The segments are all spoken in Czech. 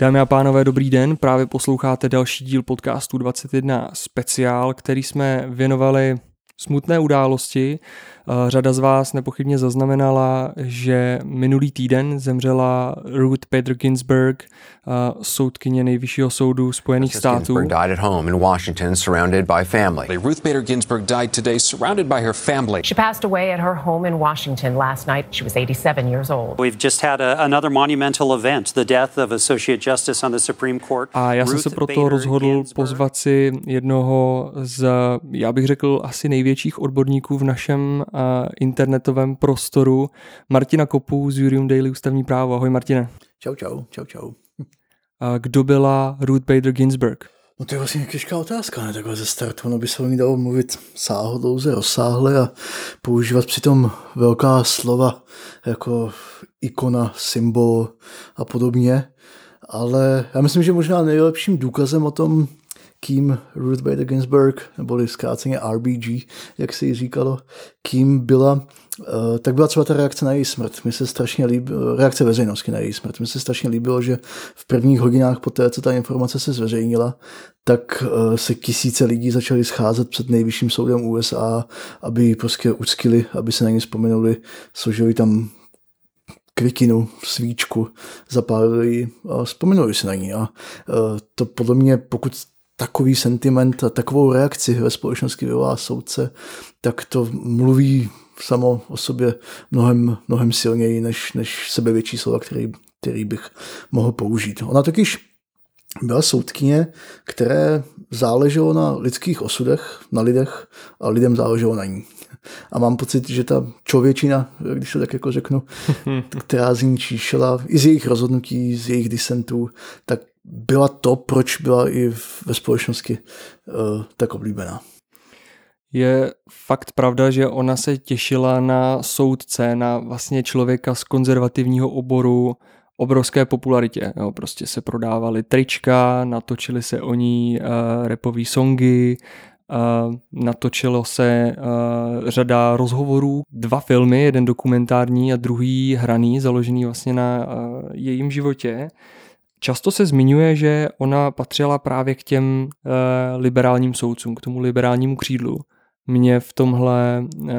Dámy a pánové, dobrý den. Právě posloucháte další díl podcastu 21 speciál, který jsme věnovali smutné události, Eh, řada z vás nepochybně zaznamenala, že minulý týden zemřela Ruth Bader Ginsburg, eh, soudkyně nejvyššího soudu Spojených států. died at home in Washington surrounded by family. Ruth Bader Ginsburg died today surrounded by her family. She passed away at her home in Washington last night. She was 87 years old. We've just had a, another monumental event, the death of Associate Justice on the Supreme Court. A já jsem se proto rozhodl pozvat si jednoho z, já bych řekl, asi největších odborníků v našem internetovém prostoru Martina Kopu z Jurium Daily ústavní právo. Ahoj Martine. Čau, čau, čau, čau. Kdo byla Ruth Bader Ginsburg? No to je vlastně těžká otázka, ne? Takhle ze startu, ono by se o ní dalo mluvit sáhodlouze, rozsáhle a používat přitom velká slova jako ikona, symbol a podobně. Ale já myslím, že možná nejlepším důkazem o tom, kým Ruth Bader Ginsburg, neboli zkráceně RBG, jak se jí říkalo, kým byla, eh, tak byla třeba ta reakce na její smrt. Mi se strašně líbilo, reakce veřejnosti na její smrt. Mi se strašně líbilo, že v prvních hodinách po té, co ta informace se zveřejnila, tak eh, se tisíce lidí začali scházet před nejvyšším soudem USA, aby ji prostě uctili, aby se na ní vzpomenuli, složili tam květinu, svíčku, zapálili ji a vzpomenuli se na ní. A eh, to podle mě, pokud takový sentiment a takovou reakci ve společnosti vyvolá soudce, tak to mluví samo o sobě mnohem, mnohem silněji než, než sebevětší slova, který, který bych mohl použít. Ona totiž byla soudkyně, které záleželo na lidských osudech, na lidech a lidem záleželo na ní. A mám pocit, že ta člověčina, když to tak jako řeknu, která z ní číšela, i z jejich rozhodnutí, z jejich disentů, tak byla to, proč byla i ve společnosti uh, tak oblíbená. Je fakt pravda, že ona se těšila na soudce, na vlastně člověka z konzervativního oboru, obrovské popularitě. Jo, prostě se prodávaly trička, natočily se o ní uh, repové songy, uh, natočilo se uh, řada rozhovorů, dva filmy, jeden dokumentární a druhý hraný, založený vlastně na uh, jejím životě. Často se zmiňuje, že ona patřila právě k těm uh, liberálním soudcům, k tomu liberálnímu křídlu. Mě v tomhle uh,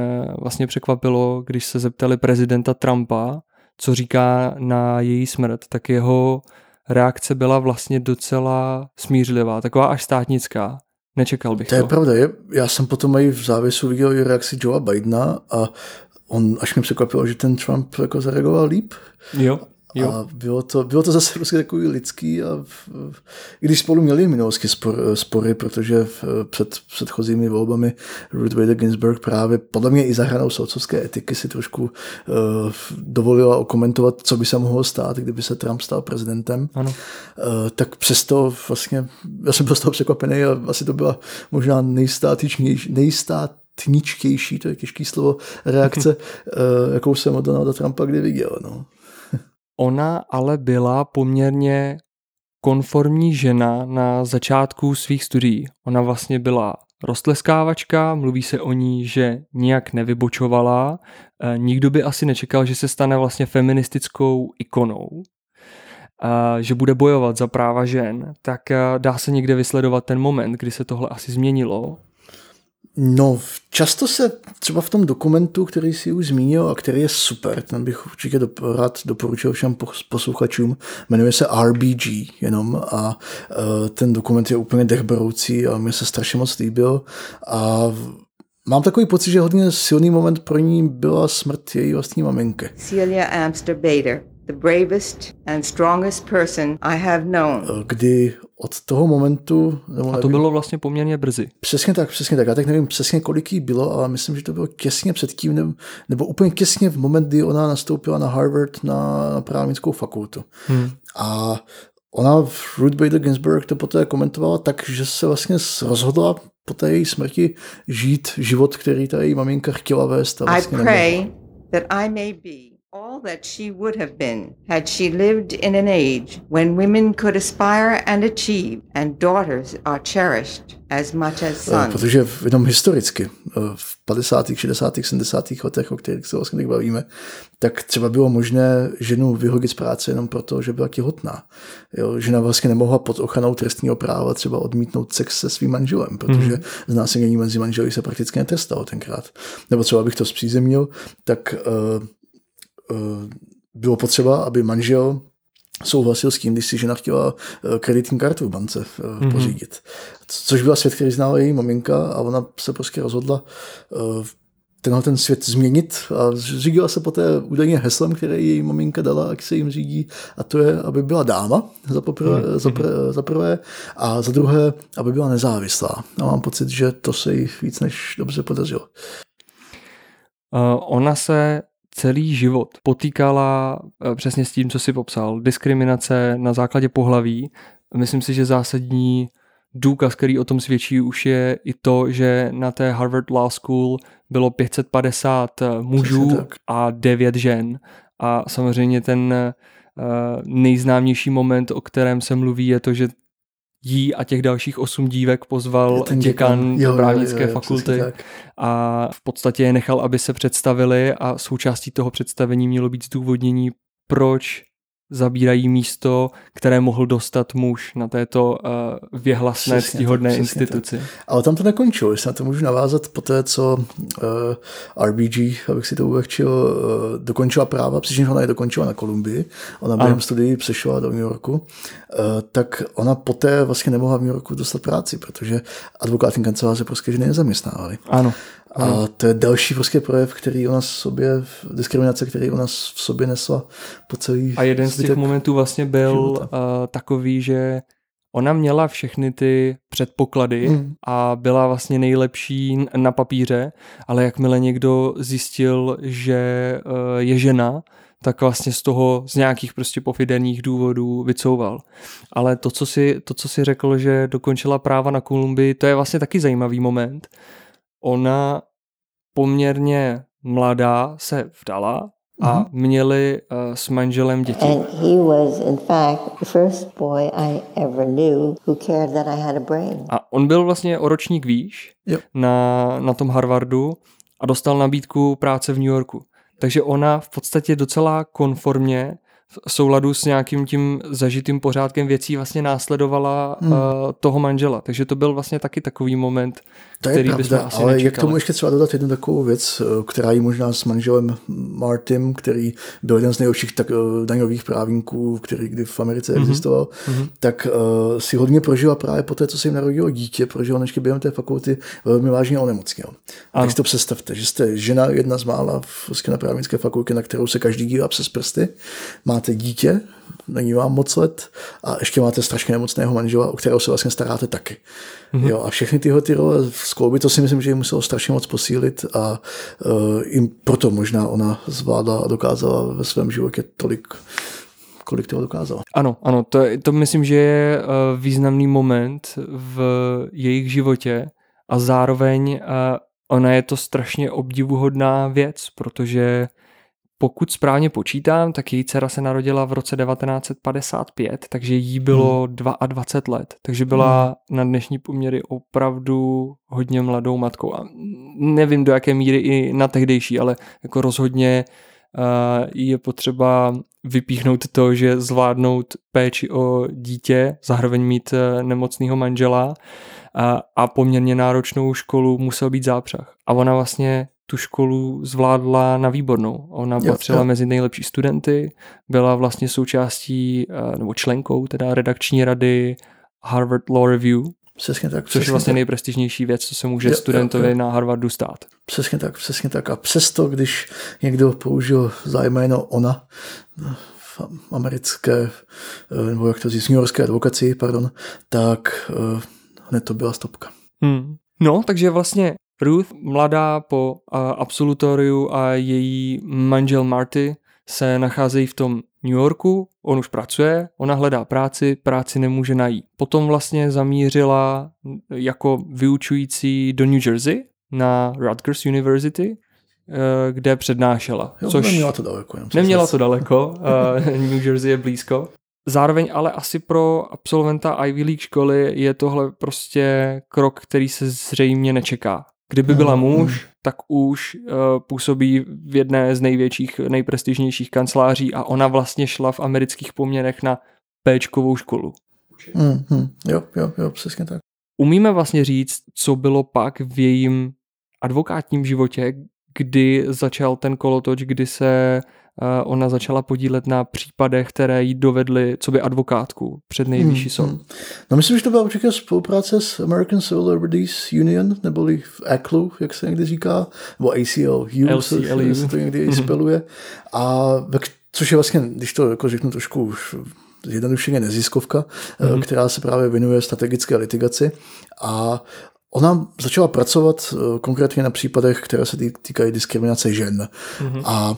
vlastně překvapilo, když se zeptali prezidenta Trumpa, co říká na její smrt, tak jeho reakce byla vlastně docela smířlivá, taková až státnická. Nečekal bych to. To je pravda. Je, já jsem potom i v závěsu viděl i reakci Joea Bidena a on až mě překvapilo, že ten Trump jako zareagoval líp. Jo. Jo. A bylo to, bylo to zase prostě takový lidský a v, i když spolu měli minulosti spor, spory, protože v, před předchozími volbami Ruth Bader Ginsburg právě podle mě i za hranou soudcovské etiky si trošku uh, dovolila okomentovat, co by se mohlo stát, kdyby se Trump stal prezidentem. Ano. Uh, tak přesto vlastně, já jsem byl z toho překvapený a asi to byla možná nejstátičnější, nejstát tničtější, to je těžké slovo, reakce, uh, jakou jsem od Donalda Trumpa kdy viděl. No. Ona ale byla poměrně konformní žena na začátku svých studií. Ona vlastně byla rostleskávačka, mluví se o ní, že nijak nevybočovala. E, nikdo by asi nečekal, že se stane vlastně feministickou ikonou, že bude bojovat za práva žen, tak e, dá se někde vysledovat ten moment, kdy se tohle asi změnilo No, často se třeba v tom dokumentu, který si už zmínil a který je super, ten bych určitě rád doporučil všem posluchačům, jmenuje se RBG jenom a uh, ten dokument je úplně dechberoucí a mi se strašně moc líbil a Mám takový pocit, že hodně silný moment pro ní byla smrt její vlastní maminky. Celia Amster Bader the bravest and strongest person I have known. Eh, kdy od toho momentu... Nebo A to nevím, bylo vlastně poměrně brzy. Přesně tak, přesně tak. Já tak nevím přesně, kolik jí bylo, ale myslím, že to bylo těsně předtím, nebo, nebo úplně těsně v moment, kdy ona nastoupila na Harvard na, na právnickou fakultu. Hmm. A ona, Ruth Bader Ginsburg, to poté komentovala tak, že se vlastně rozhodla po té její smrti žít život, který ta její maminka chtěla vést. A vlastně I pray that I may be all that she would have been had she lived in an age when women could aspire and achieve, and daughters are cherished as much as sons. Protože jenom historicky, v 50., 60., 70. letech, o kterých se vlastně bavíme, tak třeba bylo možné ženu vyhodit z práce jenom proto, že byla těhotná. Jo, žena vlastně nemohla pod ochranou trestního práva třeba odmítnout sex se svým manželem, protože mm. znásilnění mezi manželi se prakticky netrestalo tenkrát. Nebo třeba bych to zpřízemnil, tak uh, bylo potřeba, aby manžel souhlasil s tím, když si žena chtěla kreditní kartu v bance mm-hmm. pořídit. Což byla svět, který znala její maminka a ona se prostě rozhodla tenhle ten svět změnit a řídila se poté údajně heslem, které její maminka dala, jak se jim řídí, a to je, aby byla dáma za, poprvé, mm. za, pr, za prvé a za druhé, aby byla nezávislá. A mám pocit, že to se jí víc než dobře podařilo. Uh, ona se celý život potýkala uh, přesně s tím, co si popsal. Diskriminace na základě pohlaví. Myslím si, že zásadní důkaz, který o tom svědčí, už je i to, že na té Harvard Law School bylo 550 eh, mužů a 9 žen. A samozřejmě ten uh, nejznámější moment, o kterém se mluví, je to, že jí a těch dalších osm dívek pozval děkan, děkan jo, právnické jo, jo, fakulty a v podstatě je nechal, aby se představili a součástí toho představení mělo být zdůvodnění, proč zabírají místo, které mohl dostat muž na této uh, věhlasné, ctihodné instituci. Tak. Ale tam to nekončilo, jestli na to můžu navázat po té, co uh, RBG, abych si to ulehčil, uh, dokončila práva, přičemž ona je dokončila na Kolumbii, ona během studií přešla do New Yorku, uh, tak ona poté vlastně nemohla v New Yorku dostat práci, protože advokátní kanceláře prostě ženy nezaměstnávali. Ano. A to je další prostě projev, který u nás v sobě, diskriminace, který u nás v sobě nesla po celý A jeden z těch momentů vlastně byl uh, takový, že ona měla všechny ty předpoklady hmm. a byla vlastně nejlepší na papíře, ale jakmile někdo zjistil, že uh, je žena, tak vlastně z toho z nějakých prostě pofiderních důvodů vycouval. Ale to co, si, to, co si řekl, že dokončila práva na Kolumbii, to je vlastně taky zajímavý moment, ona poměrně mladá se vdala a mm-hmm. měli uh, s manželem děti. And he was in fact the first boy I ever knew who cared that I had a brain. A on byl vlastně o ročník výš yep. na, na tom Harvardu a dostal nabídku práce v New Yorku. Takže ona v podstatě docela konformně v souladu s nějakým tím zažitým pořádkem věcí vlastně následovala hmm. uh, toho manžela. Takže to byl vlastně taky takový moment, to který je pravda, asi ale je k tomu ještě třeba dodat jednu takovou věc, eh, která je možná s manželem Martym, který byl jeden z nejlepších tak, uh, daňových právníků, který kdy v Americe mm-hmm. existoval, mm-hmm. tak uh, si hodně prožila právě po té, co se jim narodilo dítě, prožila ještě během té fakulty velmi vážně onemocněl. Tak si to představte, že jste žena jedna z mála v, na právnické fakultě, na kterou se každý dívá přes prsty, máte dítě, není vám moc let a ještě máte strašně nemocného manžela, o kterého se vlastně staráte taky. Mm-hmm. Jo, a všechny tyhle ty role z klouby, to si myslím, že jim muselo strašně moc posílit a uh, jim proto možná ona zvládla a dokázala ve svém životě tolik kolik toho dokázala. Ano, ano, to, to myslím, že je uh, významný moment v jejich životě a zároveň uh, ona je to strašně obdivuhodná věc, protože pokud správně počítám, tak její dcera se narodila v roce 1955, takže jí bylo hmm. 22 let, takže byla hmm. na dnešní poměry opravdu hodně mladou matkou. A nevím do jaké míry i na tehdejší, ale jako rozhodně uh, je potřeba vypíchnout to, že zvládnout péči o dítě, zároveň mít uh, nemocného manžela a, a poměrně náročnou školu musel být zápřah. A ona vlastně tu školu zvládla na výbornou. Ona jo, patřila jo. mezi nejlepší studenty, byla vlastně součástí, eh, nebo členkou teda redakční rady Harvard Law Review, Přesně tak. Což je vlastně tak. nejprestižnější věc, co se může jo, studentovi jo, jo. na Harvardu stát. Přesně tak, přesně tak. A přesto, když někdo použil zájmeno ona v americké, eh, nebo jak to říct, New Yorkské advokaci, pardon, tak uh, hned to byla stopka. Hmm. No, takže vlastně Ruth, mladá po absolutoriu a její manžel Marty se nacházejí v tom New Yorku, on už pracuje, ona hledá práci, práci nemůže najít. Potom vlastně zamířila jako vyučující do New Jersey na Rutgers University, kde přednášela. Jo, což neměla to daleko. Neměla to daleko, uh, New Jersey je blízko. Zároveň ale asi pro absolventa Ivy League školy je tohle prostě krok, který se zřejmě nečeká. Kdyby byla Mhm, muž, tak už uh, působí v jedné z největších, nejprestižnějších kanceláří a ona vlastně šla v amerických poměrech na Pčkovou školu. Hmm, hmm. Jo, jo, jo, přesně tak. Umíme vlastně říct, co bylo pak v jejím advokátním životě, kdy začal ten kolotoč, kdy se uh, ona začala podílet na případech, které jí dovedly, co by advokátku před nejvyšší soud. Hmm. No myslím, že to byla určitě spolupráce s American Civil Liberties Union, neboli v ACLU, jak se někdy říká, nebo ACLU, se, LCLU. se to někdy i speluje. A což je vlastně, když to jako řeknu trošku už jednodušeně neziskovka, mm-hmm. která se právě věnuje strategické litigaci a Ona začala pracovat eh, konkrétně na případech, které se tý- týkají diskriminace žen. Mm-hmm. A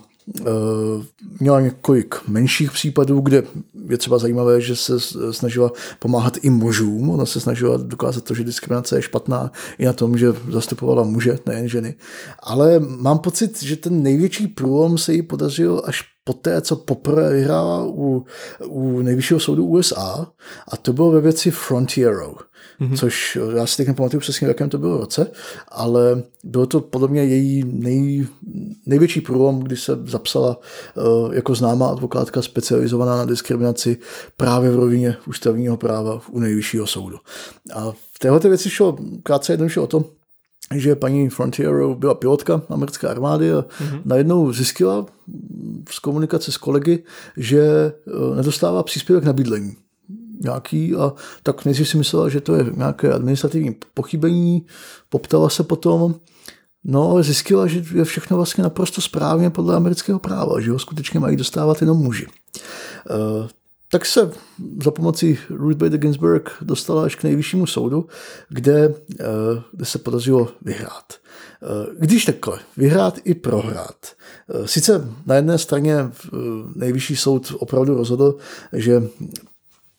měla několik menších případů, kde je třeba zajímavé, že se snažila pomáhat i mužům. Ona se snažila dokázat to, že diskriminace je špatná i na tom, že zastupovala muže, nejen ženy. Ale mám pocit, že ten největší průlom se jí podařil až poté, co poprvé vyhrála u, u nejvyššího soudu USA a to bylo ve věci Frontiero, mm-hmm. což já si teď nepamatuju přesně, v jakém to bylo roce, ale bylo to podle mě její nej, největší průlom, kdy se zapsala uh, jako známá advokátka specializovaná na diskriminaci právě v rovině ústavního práva u nejvyššího soudu. A v této věci šlo krátce jednoduše o to, že paní Frontiero byla pilotka americké armády a mm-hmm. najednou zjistila z komunikace s kolegy, že eh, nedostává příspěvek na bydlení nějaký a tak nejdřív si myslela, že to je nějaké administrativní pochybení, poptala se potom, no ale zjistila, že je všechno vlastně naprosto správně podle amerického práva, že ho skutečně mají dostávat jenom muži. Uh, tak se za pomocí Ruth Bader Ginsburg dostala až k nejvyššímu soudu, kde, kde se podařilo vyhrát. Když takhle, vyhrát i prohrát. Sice na jedné straně nejvyšší soud opravdu rozhodl, že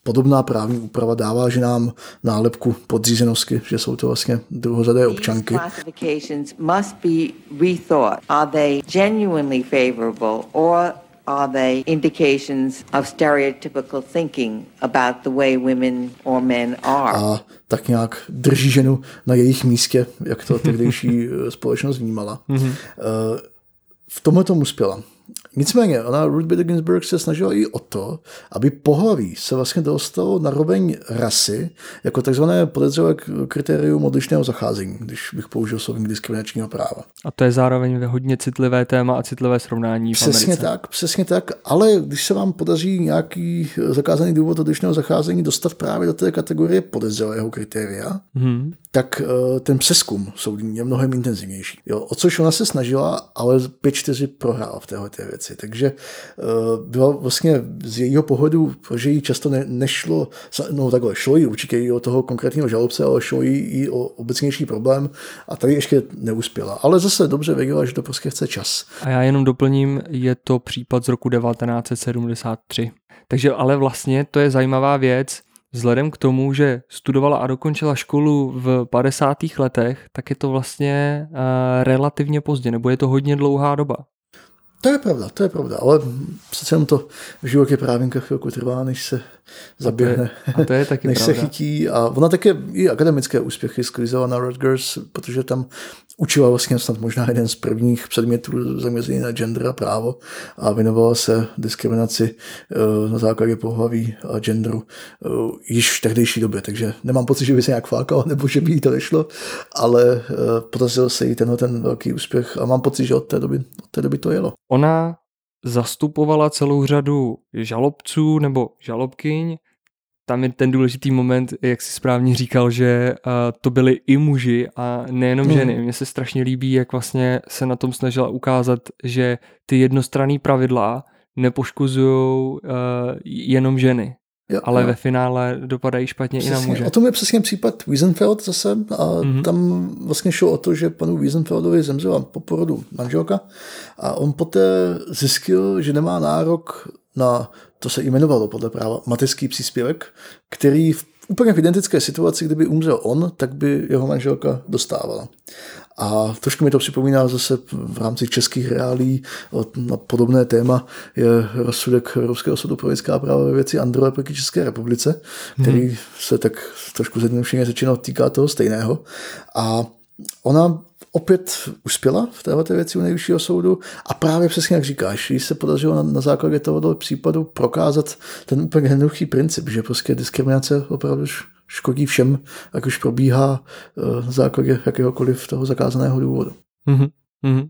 podobná právní úprava dává ženám nálepku podřízenosti, že jsou to vlastně druhořadé občanky. Are they indications of stereotypical thinking about the way women or men are? A tak nějak drží ženu na jejich místě, jak to tehdejší společnost vnímala. Mm-hmm. V tomhle tomu uspěla. Nicméně, ona Ruth Bader Ginsburg se snažila i o to, aby pohlaví se vlastně dostalo na roveň rasy jako takzvané podezřelé kritérium odlišného zacházení, když bych použil slovník diskriminačního práva. A to je zároveň hodně citlivé téma a citlivé srovnání v Přesně Americe. tak, přesně tak, ale když se vám podaří nějaký zakázaný důvod odlišného zacházení dostat právě do té kategorie podezřelého kritéria, hmm. tak uh, ten přeskum soudní je mnohem intenzivnější. Jo, o což ona se snažila, ale 5-4 prohrála v téhle té věci. Takže uh, bylo vlastně z jejího pohledu, že jí často ne, nešlo, no takhle, šlo jí určitě i o toho konkrétního žalobce, ale šlo jí i o obecnější problém a tady ještě neuspěla. Ale zase dobře věděla, že to prostě chce čas. A já jenom doplním, je to případ z roku 1973. Takže ale vlastně to je zajímavá věc, Vzhledem k tomu, že studovala a dokončila školu v 50. letech, tak je to vlastně uh, relativně pozdě, nebo je to hodně dlouhá doba. To je pravda, to je pravda, ale přece jenom to v životě právníka chvilku trvá, než se zaběhne, a to je, a to je taky než pravda. se chytí. A ona také i akademické úspěchy sklízela na Rutgers, protože tam učila vlastně snad možná jeden z prvních předmětů zaměřený na gender a právo a věnovala se diskriminaci uh, na základě pohlaví a genderu uh, již v tehdejší době, takže nemám pocit, že by se nějak flákala nebo že by jí to nešlo, ale uh, podařil se jí tenhle ten velký úspěch a mám pocit, že od té doby, od té doby to jelo. Ona zastupovala celou řadu žalobců nebo žalobkyň. Tam je ten důležitý moment, jak si správně říkal, že uh, to byli i muži a nejenom Hmm. ženy. Mně se strašně líbí, jak vlastně se na tom snažila ukázat, že ty jednostranné pravidla nepoškozují uh, jenom ženy. Jo, ale jo. ve finále dopadají špatně Přesně. i na muže. O tom je přesně případ Wiesenfeld zase a Mhm. mm-hmm. tam vlastně šlo o to, že panu Wiesenfeldovi zemřela po porodu manželka a on poté zjistil, že nemá nárok na, to se jmenovalo podle práva, mateřský příspěvek, který v úplně v identické situaci, kdyby umřel on, tak by jeho manželka dostávala. A trošku mi to připomíná zase v rámci českých reálí na podobné téma je rozsudek Evropského soudu pro lidská práva ve věci Androje proti České republice, který hmm. se tak trošku zjednodušeně řečeno týká toho stejného. A ona opět uspěla v této věci u nejvyššího soudu a právě přesně jak říkáš, jí se podařilo na, na základě tohoto případu prokázat ten úplně jednoduchý princip, že prostě diskriminace opravdu škodí všem, jak už probíhá eh, na základě jakéhokoliv toho zakázaného důvodu. Mm-hmm.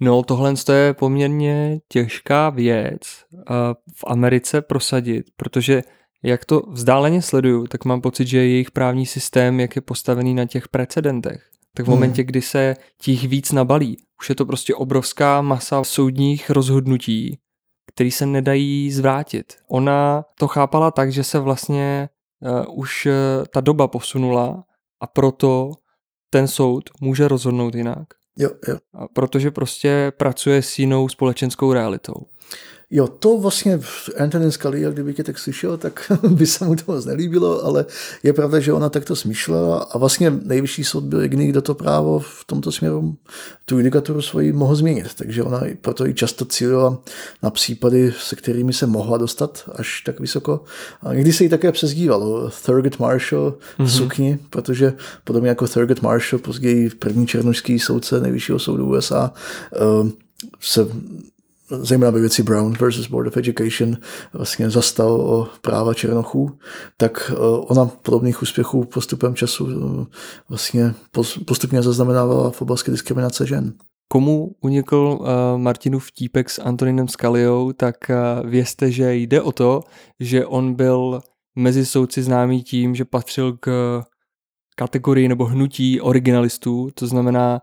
No tohle je poměrně těžká věc eh, v Americe prosadit, protože jak to vzdáleně sleduju, tak mám pocit, že jejich právní systém, jak je postavený na těch precedentech, tak v hmm. momentě, kdy se těch víc nabalí, už je to prostě obrovská masa soudních rozhodnutí, které se nedají zvrátit. Ona to chápala tak, že se vlastně už uh, ta doba posunula a proto ten soud může rozhodnout jinak. Jo, jo. Protože prostě pracuje s jinou společenskou realitou. Jo, to vlastně Antonin Scalia, kdyby tě tak slyšel, tak by se mu to moc nelíbilo, ale je pravda, že ona takto smýšlela a vlastně nejvyšší soud byl jediný, kdo to právo v tomto směru tu judikaturu svoji mohl změnit. Takže ona proto i často cílila na případy, se kterými se mohla dostat až tak vysoko. A někdy se jí také přezdívalo Thurgood Marshall v mm-hmm. sukni, protože podobně jako Thurgood Marshall, později první černožský soudce nejvyššího soudu USA, eh, se zejména ve věci Brown versus Board of Education vlastně zastal o práva černochů, tak eh, ona podobných úspěchů postupem času eh, vlastně postupně zaznamenávala v oblasti diskriminace žen. Komu unikl uh, Martinův vtípek s Antoninem Scaliou, tak uh, vězte, že jde o to, že on byl mezi soudci známý tím, že patřil k kategorii nebo hnutí originalistů, to znamená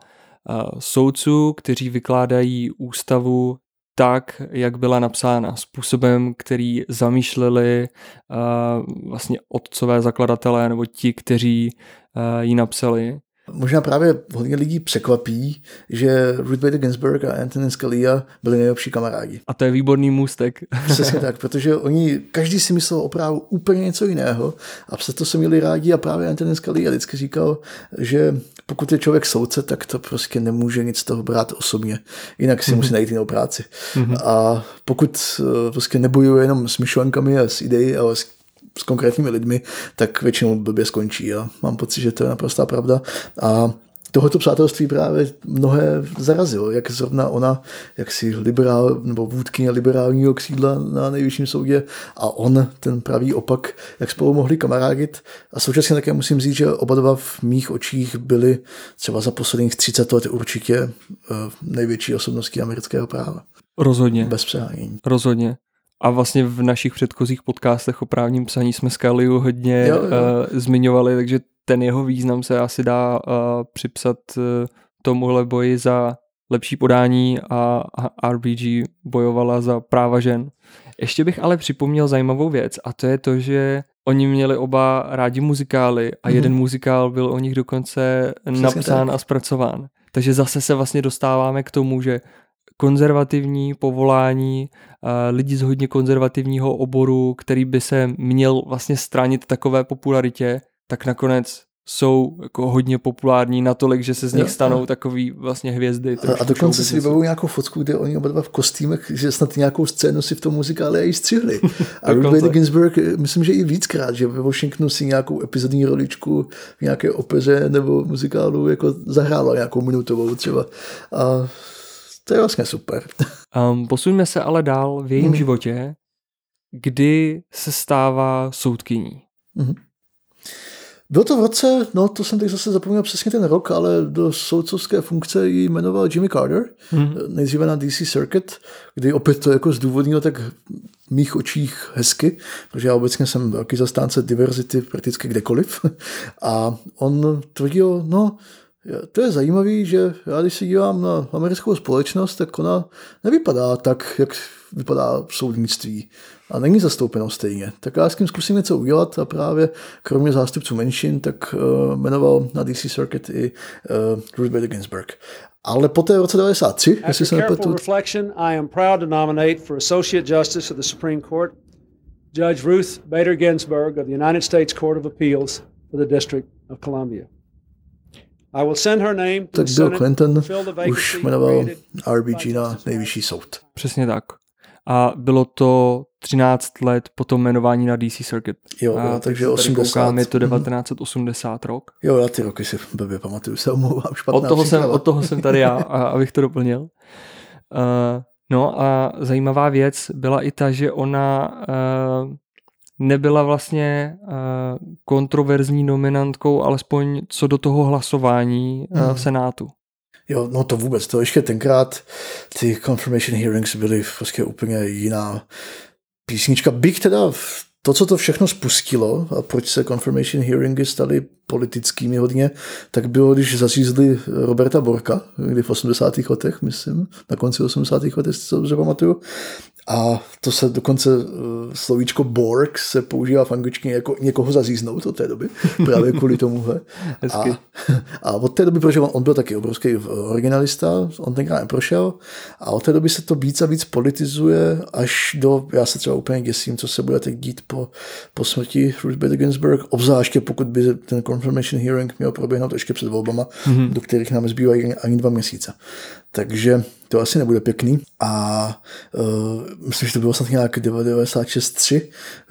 uh, soudců, kteří vykládají ústavu tak, jak byla napsána, způsobem, který zamýšleli uh, vlastně otcové zakladatelé nebo ti, kteří uh, ji napsali. Možná právě hodně lidí překvapí, že Ruth Bader Ginsburg a Antonin Scalia byli nejlepší kamarádi. A to je výborný můstek. Přesně tak, protože oni, každý si myslel o právu úplně něco jiného a přesto se měli rádi a právě Antonin Scalia vždycky říkal, že pokud je člověk soudce, tak to prostě nemůže nic z toho brát osobně, jinak si mm-hmm. musí najít jinou práci. Mm-hmm. A pokud eh, prostě nebojuje jenom s myšlenkami a s ideí, ale s s konkrétními lidmi, tak většinou blbě skončí. A mám pocit, že to je naprostá pravda. A tohoto přátelství právě mnohé zarazilo, jak zrovna ona, jak si liberál, nebo vůdkyně liberálního křídla na nejvyšším soudě a on, ten pravý opak, jak spolu mohli kamarádit. A současně také musím říct, že oba dva v mých očích byli třeba za posledních 30 let určitě eh, největší osobností amerického práva. Rozhodně. Bez přehánění. Rozhodně. A vlastně v našich předchozích podcastech o právním psaní jsme Skaliu hodně jo, jo. Uh, zmiňovali, takže ten jeho význam se asi dá uh, připsat uh, tomuhle boji za lepší podání a, a RBG bojovala za práva žen. Ještě bych ale připomněl zajímavou věc a to je to, že oni měli oba rádi muzikály a mm-hmm. jeden muzikál byl o nich dokonce Přesně napsán tak. a zpracován. Takže zase se vlastně dostáváme k tomu, že konzervativní povolání, lidi z hodně konzervativního oboru, který by se měl vlastně stranit takové popularitě, tak nakonec jsou jako hodně populární natolik, že se z nich stanou takový vlastně hvězdy. A, a dokonce si vybavují nějakou fotku, kde oni oba dva v kostýmech, že snad nějakou scénu si v tom muzikále i střihli. A Ruth Ginsburg, myslím, že i víckrát, že ve Washingtonu si nějakou epizodní roličku v nějaké opeře nebo muzikálu jako zahrála nějakou minutovou třeba. A to je vlastně super. Um, posuňme se ale dál v jejím hmm. životě, kdy se stává soudkyní. Hmm. Bylo to v roce, no to jsem teď zase zapomněl přesně ten rok, ale do soudcovské funkce ji jmenoval Jimmy Carter, hmm. nejdříve na DC Circuit, kdy opět to jako zdůvodnilo tak v mých očích hezky, protože já obecně jsem velký zastánce diverzity prakticky kdekoliv. A on tvrdil, no, to je zajímavé, že já když se dívám na americkou společnost, tak ona nevypadá tak, jak vypadá v soudnictví a není zastoupeno stejně. Tak já s tím zkusím něco udělat a právě kromě zástupců menšin, tak uh, jmenoval na DC Circuit i uh, Ruth Bader Ginsburg. Ale poté v roce 93, jestli se nepletu... reflection, I am proud to nominate for Associate Justice of the Supreme Court Judge Ruth Bader Ginsburg of the United States Court of Appeals for the District of Columbia. I will send her name to Tak Bill Clinton to fill the vacancy už jmenoval created RBG by na nejvyšší soud. Přesně tak. A bylo to 13 let po tom jmenování na DC Circuit. Jo, a jo, takže teď se tady 80. Koukám, je to Mhm. 1980 rok. Jo, já ty roky si blbě pamatuju, se omlouvám, špatná Od toho, jsem, od toho jsem tady já, a, abych to doplnil. Uh, no a zajímavá věc byla i ta, že ona uh, nebyla vlastně uh, kontroverzní nominantkou, alespoň co do toho hlasování Mhm. v Senátu. Jo, no to vůbec, to ještě tenkrát ty confirmation hearings byly prostě úplně jiná písnička. Bych teda v- to, co to všechno spustilo a proč se confirmation hearingy staly politickými hodně, tak bylo, když zařízli Roberta Borka, kdy v 80. letech, myslím, na konci 80. letech, si to dobře pamatuju. A to se dokonce uh, slovíčko Borg se používá v angličtině jako někoho zaříznout od té doby, právě kvůli tomuhle. A, a od té doby, protože on, on byl taky obrovský originalista, on tenkrát neprošel, a od té doby se to víc a víc politizuje až do, já se třeba úplně děsím, co se bude teď dít po, po smrti Ruth Bader Ginsburg, obzvláště pokud by ten confirmation hearing měl proběhnout ještě před volbama, mm-hmm. do kterých nám zbývají ani dva měsíce. Takže to asi nebude pěkný. A uh, myslím, že to bylo snad nějak 96-3,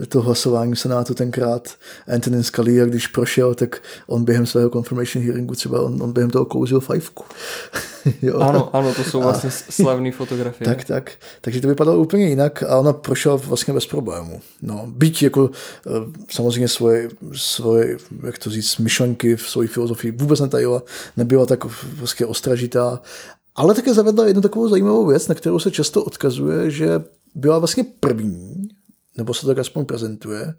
to hlasování v Senátu tenkrát. Antonin Scalia, když prošel, tak on během svého confirmation hearingu třeba, on, on během toho kouzil fajfku. jo. Ano, ano, to jsou vlastně slavné fotografie. Tak, tak. Takže to vypadalo úplně jinak a ona prošla vlastně bez problému. No, byť jako eh, samozřejmě svoje, svoje, jak to říct, myšlenky v svojí filozofii vůbec netajila, nebyla tak vlastně ostražitá, ale také zavedla jednu takovou zajímavou věc, na kterou se často odkazuje, že byla vlastně první, nebo se to tak aspoň prezentuje,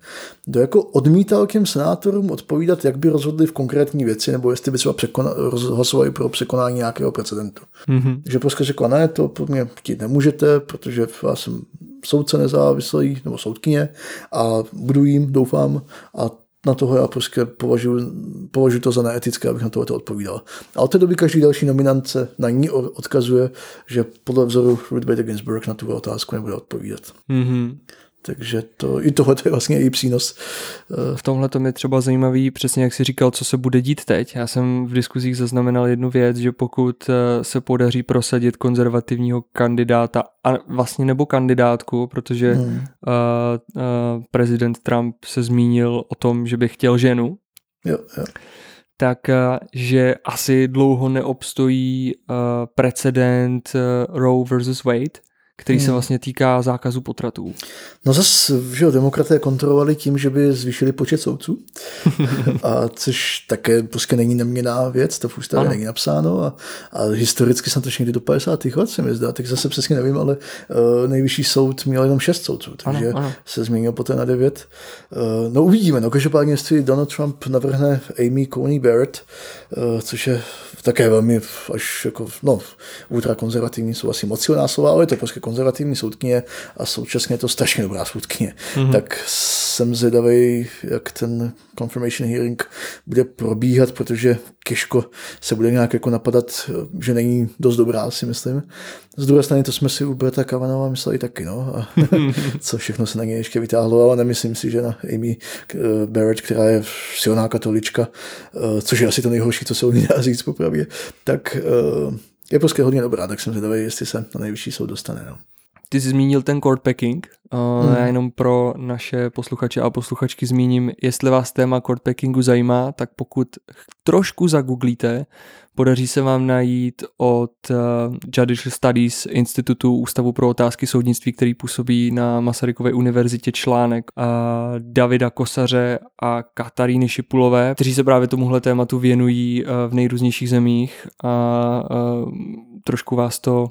kdo jako odmítal těm senátorům odpovídat, jak by rozhodli v konkrétní věci, nebo jestli by třeba překona, hlasovali pro překonání nějakého precedentu. Mm-hmm. Že prostě řekla, ne, to pod mě chtít nemůžete, protože já jsem soudce nezávislý, nebo soudkyně a budu jim, doufám, a na toho já prostě považuji, považuji to za neetické, abych na tohle odpovídal. A od té doby každý další nominant se na ní odkazuje, že podle vzoru Ruth Bader Ginsburg na tu otázku nebude odpovídat. Mm-hmm. Takže to, i tohle je vlastně její přínos. V tomhle to je třeba zajímavý, přesně jak si říkal, co se bude dít teď. Já jsem v diskuzích zaznamenal jednu věc, že pokud eh, se podaří prosadit konzervativního kandidáta a vlastně nebo kandidátku, protože hmm. uh, uh, prezident Trump se zmínil o tom, že by chtěl ženu, jo, jo. tak uh, že asi dlouho neobstojí uh, precedent uh, Roe versus Wade, který hmm. se vlastně týká zákazu potratů. No zase, že jo, demokraté kontrolovali tím, že by zvýšili počet soudců, a což také prostě není neměná věc, to v ústavě není napsáno a, a historicky jsem to někdy do 50. let se mi zdá, tak zase přesně nevím, ale uh, nejvyšší soud měl jenom 6 soudců, takže ano, ano. se změnil poté na 9. Uh, no uvidíme, no každopádně, jestli Donald Trump navrhne Amy Coney Barrett, uh, což je také velmi až jako, no, ultrakonzervativní jsou asi moc silná slova, ale je to prostě konzervativní soudkyně a současně je to strašně dobrá soudkyně. Mm-hmm. Tak jsem zvědavý, jak ten confirmation hearing bude probíhat, protože těžko se bude nějak jako napadat, že není dost dobrá, si myslím. Z druhé strany to jsme si u Breta Kavanova mysleli taky, no. A co všechno se na něj ještě vytáhlo, ale nemyslím si, že na Amy Barrett, která je silná katolička, což je asi to nejhorší, co se o ní dá říct popravě, tak je prostě hodně dobrá, tak jsem zvědavý, jestli se na nejvyšší soud dostane. No. Ty jsi zmínil ten court packing. Uh, hmm. Já jenom pro naše posluchače a posluchačky zmíním, jestli vás téma court packingu zajímá, tak pokud trošku zagooglíte, podaří se vám najít od uh, Judicial Studies Institutu Ústavu pro otázky soudnictví, který působí na Masarykově univerzitě článek uh, Davida Kosaře a Kataríny Šipulové, kteří se právě tomuhle tématu věnují uh, v nejrůznějších zemích a uh, trošku vás to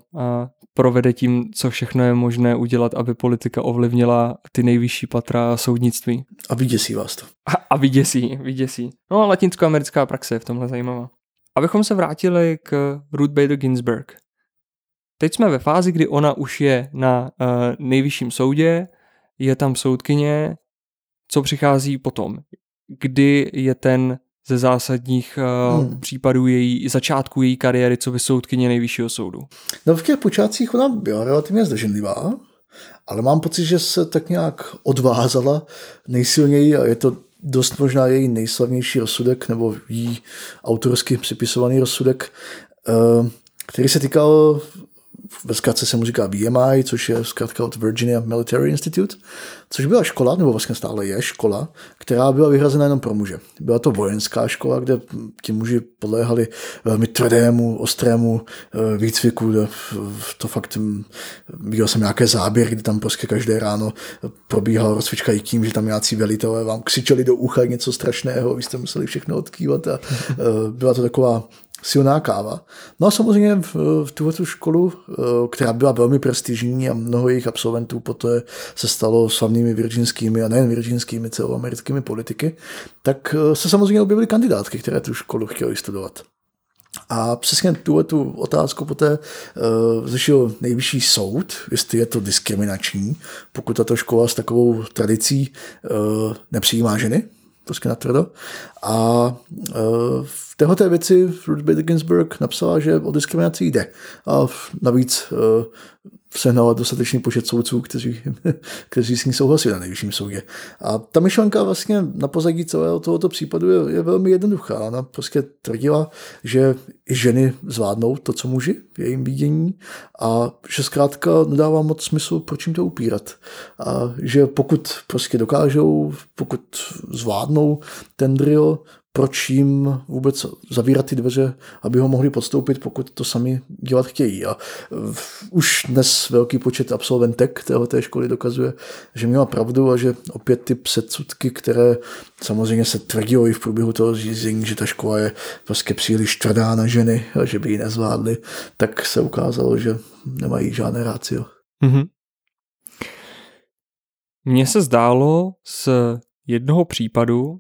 provede tím, co všechno je možné udělat, aby politika ovlivnila ty nejvyšší patra soudnictví. A vyděsí vás to. A, a vyděsí, vyděsí. No a latinskoamerická praxe je v tomhle zajímavá. Abychom se vrátili k Ruth Bader Ginsburg. Teď jsme ve fázi, kdy ona už je na uh, nejvyšším soudě, je tam soudkyně, co přichází potom. Kdy je ten ze zásadních uh, hmm. případů její, začátku její kariéry, co by soudkyně nejvyššího soudu? No v těch počátcích ona byla relativně zdrženlivá, ale mám pocit, že se tak nějak odvázala nejsilněji a je to dost možná její nejslavnější rozsudek, nebo jí autorsky připisovaný rozsudek, eh, který se týkal ve zkratce se mu říká BMI, což je zkrátka od Virginia Military Institute, což byla škola, nebo vlastně stále je škola, která byla vyhrazena jenom pro muže. Byla to vojenská škola, kde ti muži podléhali velmi tvrdému, ostrému eh, výcviku. To fakt, hm, viděl jsem nějaké záběry, kdy tam prostě každé ráno probíhala rozcvička i tím, že tam nějací velitelé vám křičeli do ucha něco strašného, vy jste museli všechno odkývat a eh, byla to taková silná káva. No a samozřejmě v, v tuhle školu, eh, která byla velmi prestižní a mnoho jejich absolventů poté se stalo slavnými virginskými a nejen virginskými celoamerickými politiky, tak eh, se samozřejmě objevily kandidátky, které tu školu chtěly studovat. A přesně tuhle tu otázku poté uh, řešil nejvyšší soud, jestli je to diskriminační, pokud tato škola s takovou tradicí uh, nepřijímá ženy, prostě natvrdo. A uh, v této věci Ruth Bader Ginsburg napsala, že o diskriminaci jde. A navíc uh, sehnala dostatečný počet soudců, kteří, kteří s ní souhlasili na nejvyšším soudě. A ta myšlenka vlastně na pozadí celého tohoto případu je, je velmi jednoduchá. Ona prostě tvrdila, že i ženy zvládnou to, co muži v jejím vidění a že zkrátka nedává moc smysl, proč jim to upírat. A že pokud prostě dokážou, pokud zvládnou ten drill, proč jim vůbec zavírat ty dveře, aby ho mohli podstoupit, pokud to sami dělat chtějí. A už dnes velký počet absolventek této školy dokazuje, že měla pravdu a že opět ty předsudky, které samozřejmě se tvrdilo i v průběhu toho řízení, že ta škola je prostě příliš tvrdá na ženy a že by ji nezvládli, tak se ukázalo, že nemají žádné rácio. Mm-hmm. Mně se zdálo z jednoho případu,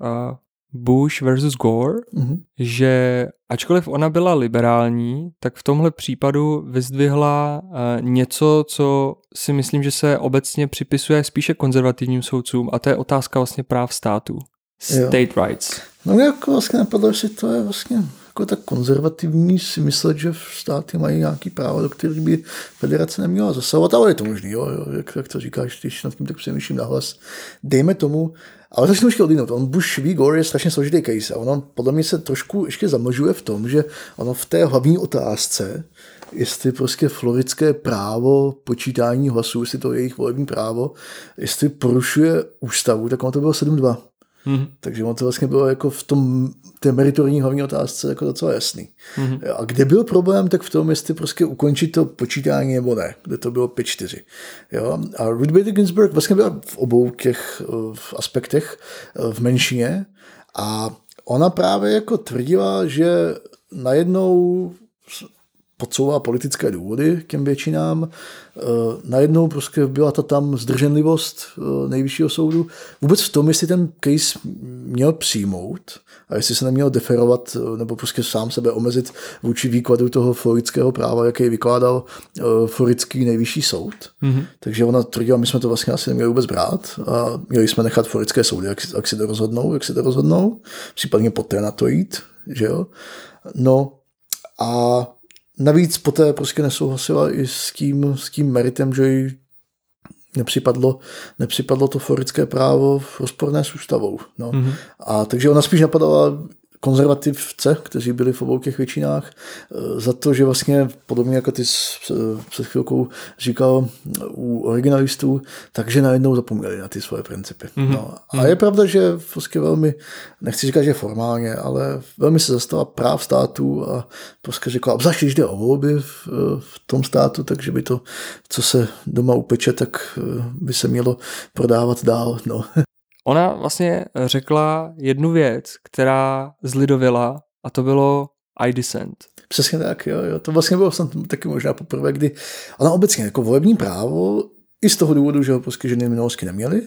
a Bush versus Gore, mm-hmm. že ačkoliv ona byla liberální, tak v tomhle případu vyzdvihla uh, něco, co si myslím, že se obecně připisuje spíše konzervativním soudcům a to je otázka vlastně práv států. State jo. rights. No jako vlastně napadlo, že to je vlastně jako tak konzervativní si myslet, že státy mají nějaký právo, do kterých by federace neměla zasahovat, ale je to možný, jo, jo jak, jak to říkáš, když nad tím tak přemýšlím nahlas. Dejme tomu, ale začnu ještě odinut. On Bush v Gore je strašně složitý case a ono podle mě se trošku ještě zamlžuje v tom, že ono v té hlavní otázce, jestli prostě floridské právo počítání hlasů, jestli to je jejich volební právo, jestli porušuje ústavu, tak ono to bylo 7-2. Mm-hmm. Takže ono to vlastně bylo jako v tom té meritorní hlavní otázce jako docela jasný. Mm-hmm. A kde byl problém, tak v tom, jestli prostě ukončit to počítání nebo ne, kde to bylo 5-4. Jo? A Ruth Bader Ginsburg vlastně byla v obou těch v aspektech v menšině a ona právě jako tvrdila, že najednou podsouvá politické důvody k těm většinám. Eh, najednou prostě byla ta tam zdrženlivost eh, nejvyššího soudu. Vůbec v tom, jestli ten case měl přijmout a jestli se neměl deferovat eh, nebo prostě sám sebe omezit vůči výkladu toho floridského práva, jaký vykládal floridský nejvyšší soud. Mm-hmm. Takže ona tvrdila, my jsme to vlastně asi neměli vůbec brát a měli jsme nechat floridské soudy, jak, jak si to rozhodnou, jak si to rozhodnou, případně poté na to jít, že jo. No a Navíc poté prostě nesouhlasila i s tím, s tím meritem, že jí nepřipadlo, nepřipadlo to forické právo v rozporné s ústavou. No. Mm-hmm. A takže ona spíš napadala konzervativce, kteří byli v obou těch většinách, eh, za to, že vlastně podobně jako ty před chvilkou říkal u originalistů, takže najednou zapomněli na ty svoje principy. Mm-hmm. No. A mhm. je pravda, že prostě velmi, nechci říkat, že formálně, ale velmi se zastala práv států a prostě řekla, obzvlášť když jde o volby v, v tom státu, takže by to, co se doma upeče, tak eh, by se mělo prodávat dál. No. Ona vlastně řekla jednu věc, která zlidovila a to bylo I dissent. Přesně tak, jo, jo. To vlastně bylo snad taky možná poprvé, kdy ona obecně jako volební právo i z toho důvodu, že ho prostě ženy minulosti neměly,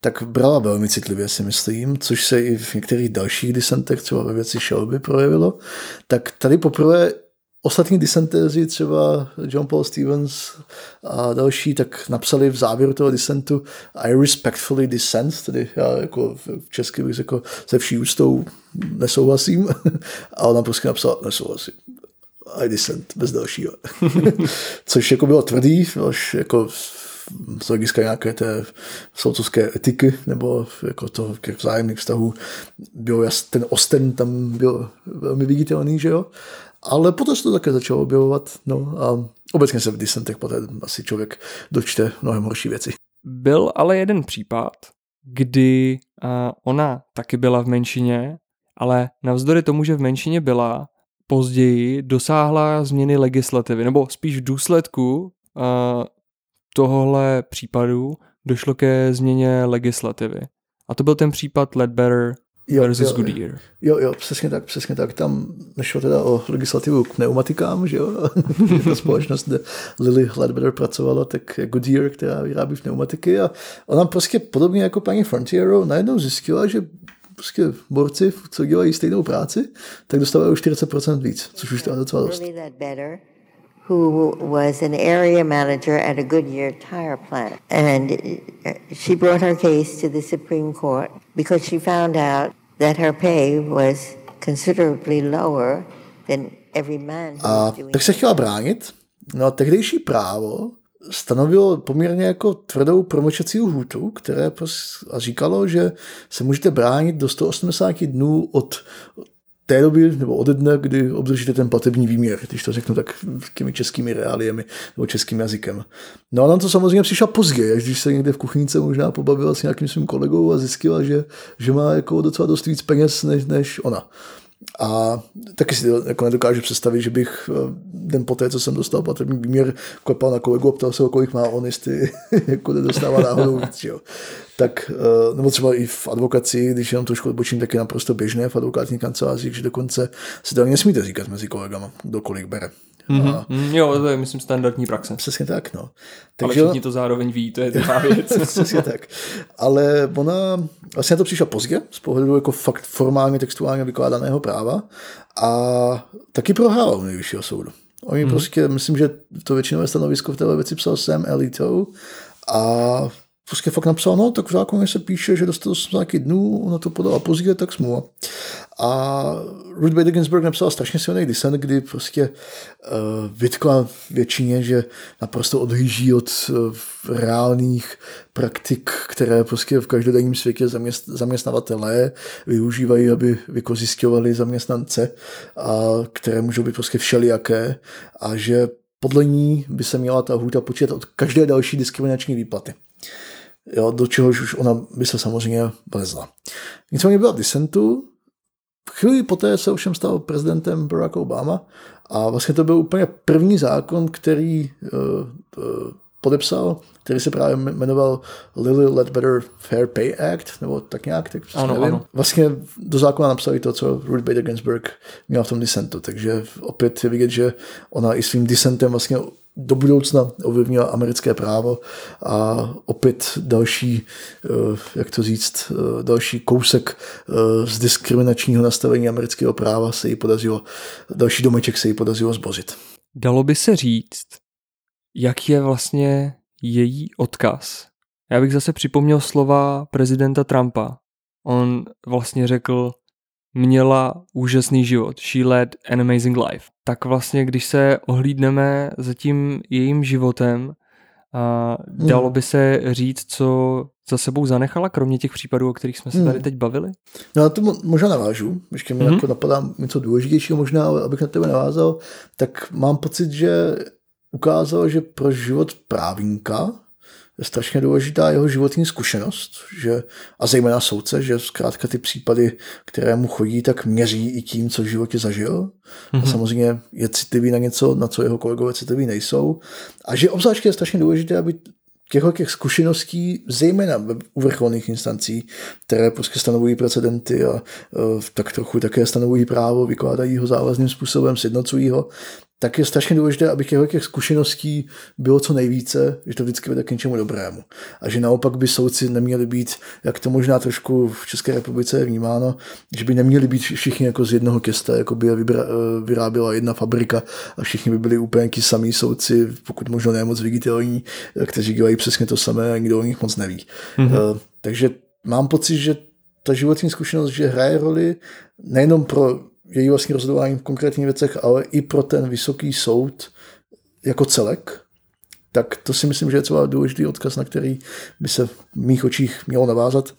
tak brala velmi citlivě, si myslím, což se i v některých dalších disentech, třeba ve věci Shelby projevilo, tak tady poprvé Ostatní disentéři, třeba John Paul Stevens a další, tak napsali v závěru toho disentu I respectfully dissent, tedy já jako v česky bych řekl se vší ústou nesouhlasím a ona prostě napsala nesouhlasím. I dissent, bez dalšího. Což jako bylo tvrdý, až jako z hlediska nějaké té soudcovské etiky nebo jako toho těch vzájemných vztahů bylo jas, ten osten tam byl velmi viditelný, že jo. Ale potom se to také začalo objevovat, no a obecně se v disentech poté asi člověk dočte mnohem horší věci. Byl ale jeden případ, kdy ona taky byla v menšině, ale navzdory tomu, že v menšině byla, později dosáhla změny legislativy, nebo spíš v důsledku tohohle případu došlo ke změně legislativy. A to byl ten případ Ledbetter jo, versus jo, Goodyear. Jo, jo, přesně tak, přesně tak. Tam nešlo teda o legislativu k pneumatikám, že jo? Ta společnost, kde Lily Ledbetter pracovala, tak Goodyear, která vyrábí pneumatiky a ona prostě podobně jako paní Frontiero najednou zjistila, že prostě borci, co dělají stejnou práci, tak dostávají o 40% víc, což už je docela dost. Who was an area manager at a Goodyear tire plant. And uh, she brought her case to the Supreme Court because she found out that her pay was considerably lower than every man doing tak se chtěla bránit. No a tehdejší právo stanovilo poměrně jako tvrdou promlčecí hůtu, které a říkalo, že se můžete bránit do 180 dnů od té doby nebo ode dne, kdy obdržíte ten platební výměr, když to řeknu tak těmi českými reáliemi nebo českým jazykem. No a nám to samozřejmě přišla později, až když se někde v kuchyňce možná pobavila s nějakým svým kolegou a zjistila, že, že má jako docela dost víc peněz než, než ona. A taky si jako nedokážu představit, že bych eh, den poté, co jsem dostal platební výměr, klepal na kolegu a ptal se, kolik má on, jestli jako nedostává náhodou víc. Jo. Tak, eh, nebo třeba i v advokaci, když jenom trošku odbočím, tak je naprosto běžné v advokátní kanceláři, že dokonce si to nesmíte říkat mezi kolegama, kdo kolik bere. Mm-hmm. A... Mm, jo, to je, myslím, standardní praxe. Přesně tak, no. Takže Ale všichni to zároveň ví, to je druhá věc. Přesně tak. Ale ona, vlastně to přišla pozdě, z pohledu jako fakt formálně textuálně vykládaného práva a taky prohrála u nejvyššího soudu. Oni hmm. prostě, myslím, že to většinové stanovisko v této věci psal Sam Elito a prostě fakt napsal, no tak v zákoně se píše, že dostal jsem nějaký dnů, ona to podala pozdě, tak smůla. A Ruth Bader Ginsburg napsala strašně silný dissent, kdy prostě uh, vytkla většině, že naprosto odhlíží od uh, reálných praktik, které prostě v každodenním světě zaměst, zaměstnavatelé využívají, aby vykozistovali zaměstnance, a které můžou být prostě všelijaké a že podle ní by se měla ta hůta počítat od každé další diskriminační výplaty jo, do čehož už ona by se samozřejmě vlezla. Nicméně byla disentu, chvíli poté se ovšem stal prezidentem Barack Obama a vlastně to byl úplně první zákon, který uh, uh, podepsal, který se právě jmenoval Lily Ledbetter Fair Pay Act, nebo tak nějak, tak ano, nevím. Ano. Vlastně do zákona napsali to, co Ruth Bader Ginsburg měla v tom disentu, takže opět je vidět, že ona i svým disentem vlastně do budoucna ovlivnila americké právo a opět další, eh, jak to říct, eh, další kousek eh, z diskriminačního nastavení amerického práva se jí podařilo, další domeček se jí podařilo zbozit. Dalo by se říct, jak je vlastně její odkaz. Já bych zase připomněl slova prezidenta Trumpa. On vlastně řekl, měla úžasný život. She led an amazing life. Tak vlastně, když se ohlídneme za tím jejím životem, a dalo hmm. by se říct, co za sebou zanechala, kromě těch případů, o kterých jsme se tady hmm. teď bavili? No na to možná navážu, ještě mi mm-hmm. jako napadá něco důležitějšího možná, abych na tebe navázal, tak mám pocit, že ukázal, že pro život právníka strašně důležitá jeho životní zkušenost, že, a zejména soudce, že zkrátka ty případy, které mu chodí, tak měří i tím, co v životě zažil. Mm-hmm. A mhm. samozřejmě je citlivý na něco, na co jeho kolegové citliví nejsou. A že obzvláště je strašně důležité, aby těchto těch zkušeností, zejména u vrcholných instancí, které prostě stanovují precedenty a uh, tak trochu také stanovují právo, vykládají ho závazným způsobem, sjednocují ho, tak je strašně důležité, aby těch, těch zkušeností bylo co nejvíce, že to vždycky vede k něčemu dobrému. A že naopak by soudci neměli být, jak to možná trošku v České republice je vnímáno, že by neměli být všichni jako z jednoho těsta, jako by je vyráběla jedna fabrika a všichni by byli úplně ti samý soudci, pokud možno ne moc viditelní, kteří dělají přesně to samé a nikdo o nich moc neví. Mm-hmm. Takže mám pocit, že ta životní zkušenost, že hraje roli nejenom pro její vlastní rozhodování v konkrétních věcech, ale i pro ten vysoký soud jako celek, tak to si myslím, že je třeba důležitý odkaz, na který by se v mých očích mělo navázat.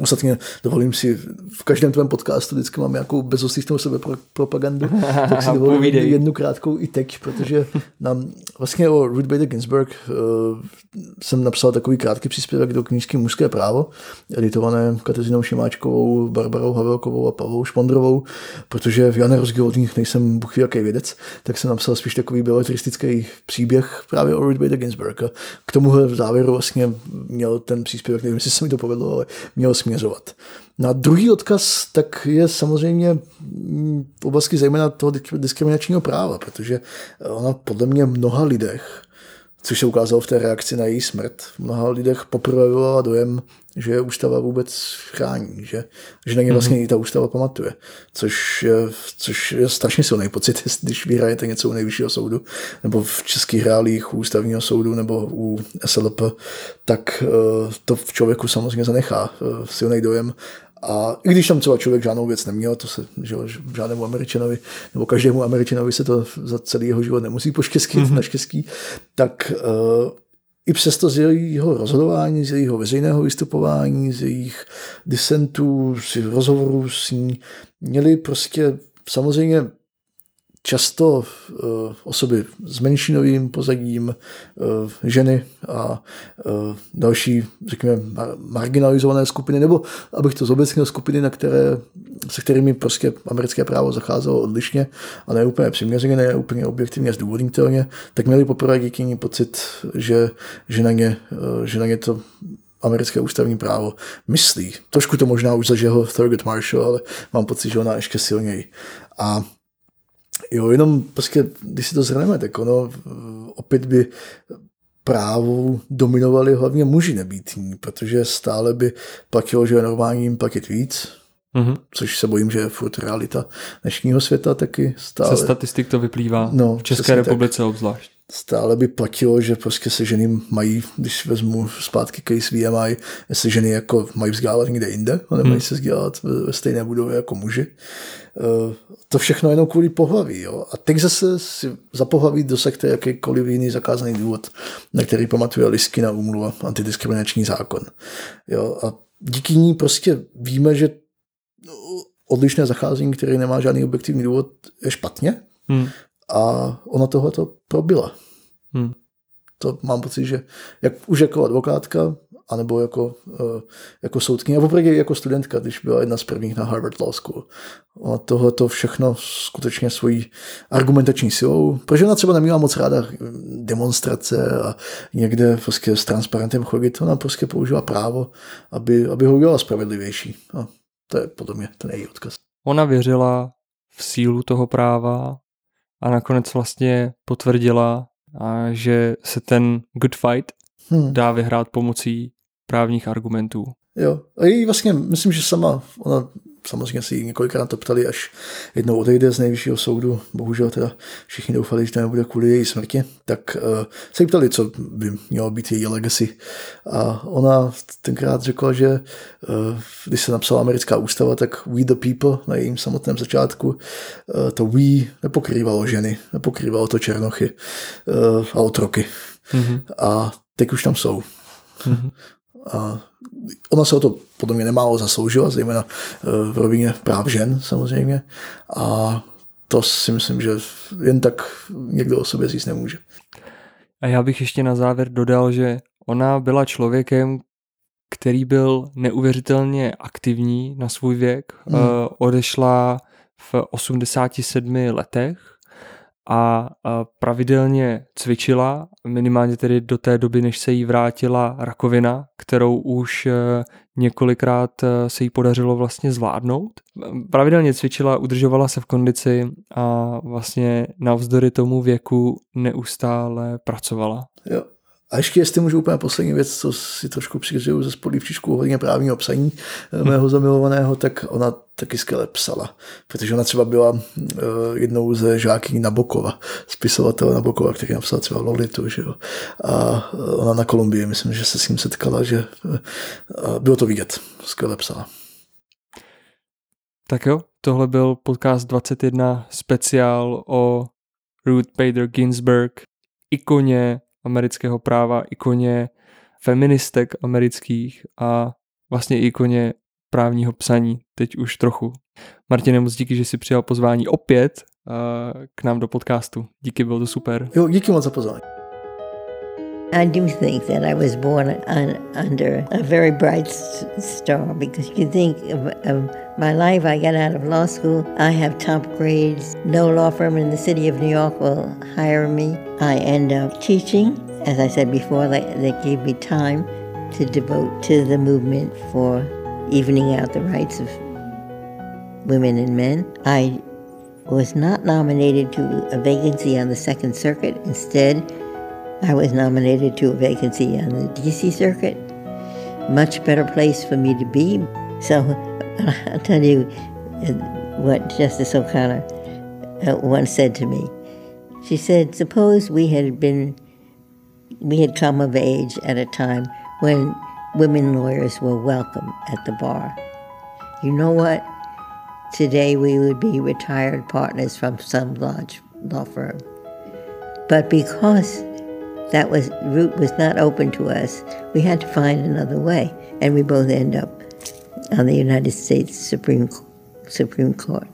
Ostatně dovolím si, v každém tvém podcastu vždycky mám nějakou bezostýchnou sebe propagandu, tak si dovolím Povídej. jednu krátkou i teď, protože nám vlastně o Ruth Bader Ginsburg uh, jsem napsal takový krátký příspěvek do knížky Mužské právo, editované Kateřinou Šimáčkovou, Barbarou Havelkovou a Pavlou Špondrovou, protože rozdíl od nich nejsem buchví jaký vědec, tak jsem napsal spíš takový beletristický příběh právě o Ruth Bader Ginsburg. K tomuhle v závěru vlastně měl ten příspěvek, nevím, jestli se mi to povedlo, ale měl směřovat. Na druhý odkaz tak je samozřejmě v oblasti zejména toho diskriminačního práva, protože ona podle mě mnoha lidech což se ukázalo v té reakci na její smrt. V mnoha lidech poprvé vyvolala dojem, že ústava vůbec chrání, že, že na ně vlastně mm-hmm. i ta ústava pamatuje, což je, což je strašně silný pocit, když vyhrajete něco u nejvyššího soudu, nebo v českých reálích u ústavního soudu, nebo u SLP, tak eh, to v člověku samozřejmě zanechá eh, silný dojem a i když tam třeba člověk žádnou věc neměl, to se že žádnému američanovi, nebo každému američanovi se to za celý jeho život nemusí poštěstí, mm-hmm. naštěstí, tak uh, i přesto z jejího rozhodování, z jejího veřejného vystupování, z jejich disentů, z rozhovorů s ní, měli prostě samozřejmě často uh, osoby s menšinovým pozadím, uh, ženy a uh, další, řekněme, marginalizované skupiny, nebo abych to zobecnil, skupiny, na které, se kterými prostě americké právo zacházelo odlišně a ne úplně přiměřeně, ne úplně objektivně zdůvodnitelně, tak měli poprvé díky ní pocit, že, že, na ně, že na ně to americké ústavní právo myslí. Trošku to možná už zažil Thurgood Marshall, ale mám pocit, že ona ještě silněji. A Jo, jenom prostě, když si to zhrneme, tak ono opět by právu dominovali hlavně muži nebýtní, protože stále by platilo, že je normální jim platit víc, mm-hmm. což se bojím, že je furt realita dnešního světa taky stále. Ze statistik to vyplývá no, v České republice tak. obzvlášť stále by platilo, že prostě se ženy mají, když vezmu zpátky case VMI, jestli ženy jako mají vzdělávat někde jinde, a nemají hmm. se vzdělávat ve stejné budově jako muži. Eh, to všechno jenom kvůli pohlaví. Jo? A teď zase si za pohlaví dosekte jakýkoliv jiný zakázaný důvod, na který pamatuje listina úmluva antidiskriminační zákon. Jo? A díky ní prostě víme, že odlišné zacházení, které nemá žádný objektivní důvod, je špatně. Hmm. A ona tohle to probila. Hmm. To mám pocit, že jak, už jako advokátka, anebo jako, uh, jako soudkyně, a poprvé jako studentka, když byla jedna z prvních na Harvard Law School. A tohle to všechno skutečně svojí argumentační silou, protože ona třeba neměla moc ráda demonstrace a někde prostě s transparentem chodit, ona prostě použila právo, aby, aby ho udělala spravedlivější. A to je podle mě ten její odkaz. Ona věřila v sílu toho práva, a nakonec vlastně potvrdila, že se ten good fight hmm. dá vyhrát pomocí právních argumentů. Jo, a její vlastně, myslím, že sama, ona samozřejmě si ji několikrát to ptali, až jednou odejde z nejvyššího soudu, bohužel teda všichni doufali, že to nebude kvůli její smrti, tak uh, se jí ptali, co by mělo být její legacy. A ona tenkrát řekla, že uh, když se napsala americká ústava, tak we the people na jejím samotném začátku, uh, to we nepokrývalo ženy, nepokrývalo to černochy uh, a otroky. Mm-hmm. A teď už tam jsou. Mm-hmm. A ona se o to podle mě nemálo zasloužila, zejména eh, v rovině práv žen samozřejmě. A to si myslím, že jen tak někdo o sobě říct nemůže. A já bych ještě na závěr dodal, že ona byla člověkem, který byl neuvěřitelně aktivní na svůj věk. Hmm. Odešla v 87 letech a pravidelně cvičila, minimálně tedy do té doby, než se jí vrátila rakovina, kterou už e, několikrát e, se jí podařilo vlastně zvládnout. Pravidelně cvičila, udržovala se v kondici a vlastně navzdory tomu věku neustále pracovala. Jo. A ještě jestli můžu úplně poslední věc, co si trošku přiřiju ze spodlivčičku hodně právního psaní eh, mého zamilovaného, tak ona taky skvěle psala, protože ona třeba byla uh, jednou ze žáky Nabokova, spisovatele Nabokova, který napsal třeba Lolitu, že jo. A ona na Kolumbii, myslím, že se s ním setkala, že bylo to vidět, skvěle psala. Tak jo, tohle byl podcast 21 speciál o Ruth Bader Ginsburg, ikoně amerického práva, ikoně feministek amerických a vlastně ikoně právního psaní, teď už trochu. Martine, moc díky, že jsi přijal pozvání opět uh, k nám do podcastu. Díky, bylo to super. Jo, díky moc za pozvání. I do think that I was born un, under a very bright star because you think of, of, my life. I got out of law school. I have top grades. No law firm in the city of New York will hire me. I end up teaching. As I said before, they, they gave me time to devote to the movement for evening out the rights of women and men. I was not nominated to a vacancy on the Second Circuit. Instead, I was nominated to a vacancy on the DC Circuit. Much better place for me to be. So I'll tell you uh, what Justice O'Connor uh, once said to me. She said, Suppose we had been, we had come of age at a time when women lawyers were welcome at the bar. You know what? Today we would be retired partners from some large law firm. But because that was route was not open to us. We had to find another way, and we both end up on the United States Supreme Supreme Court.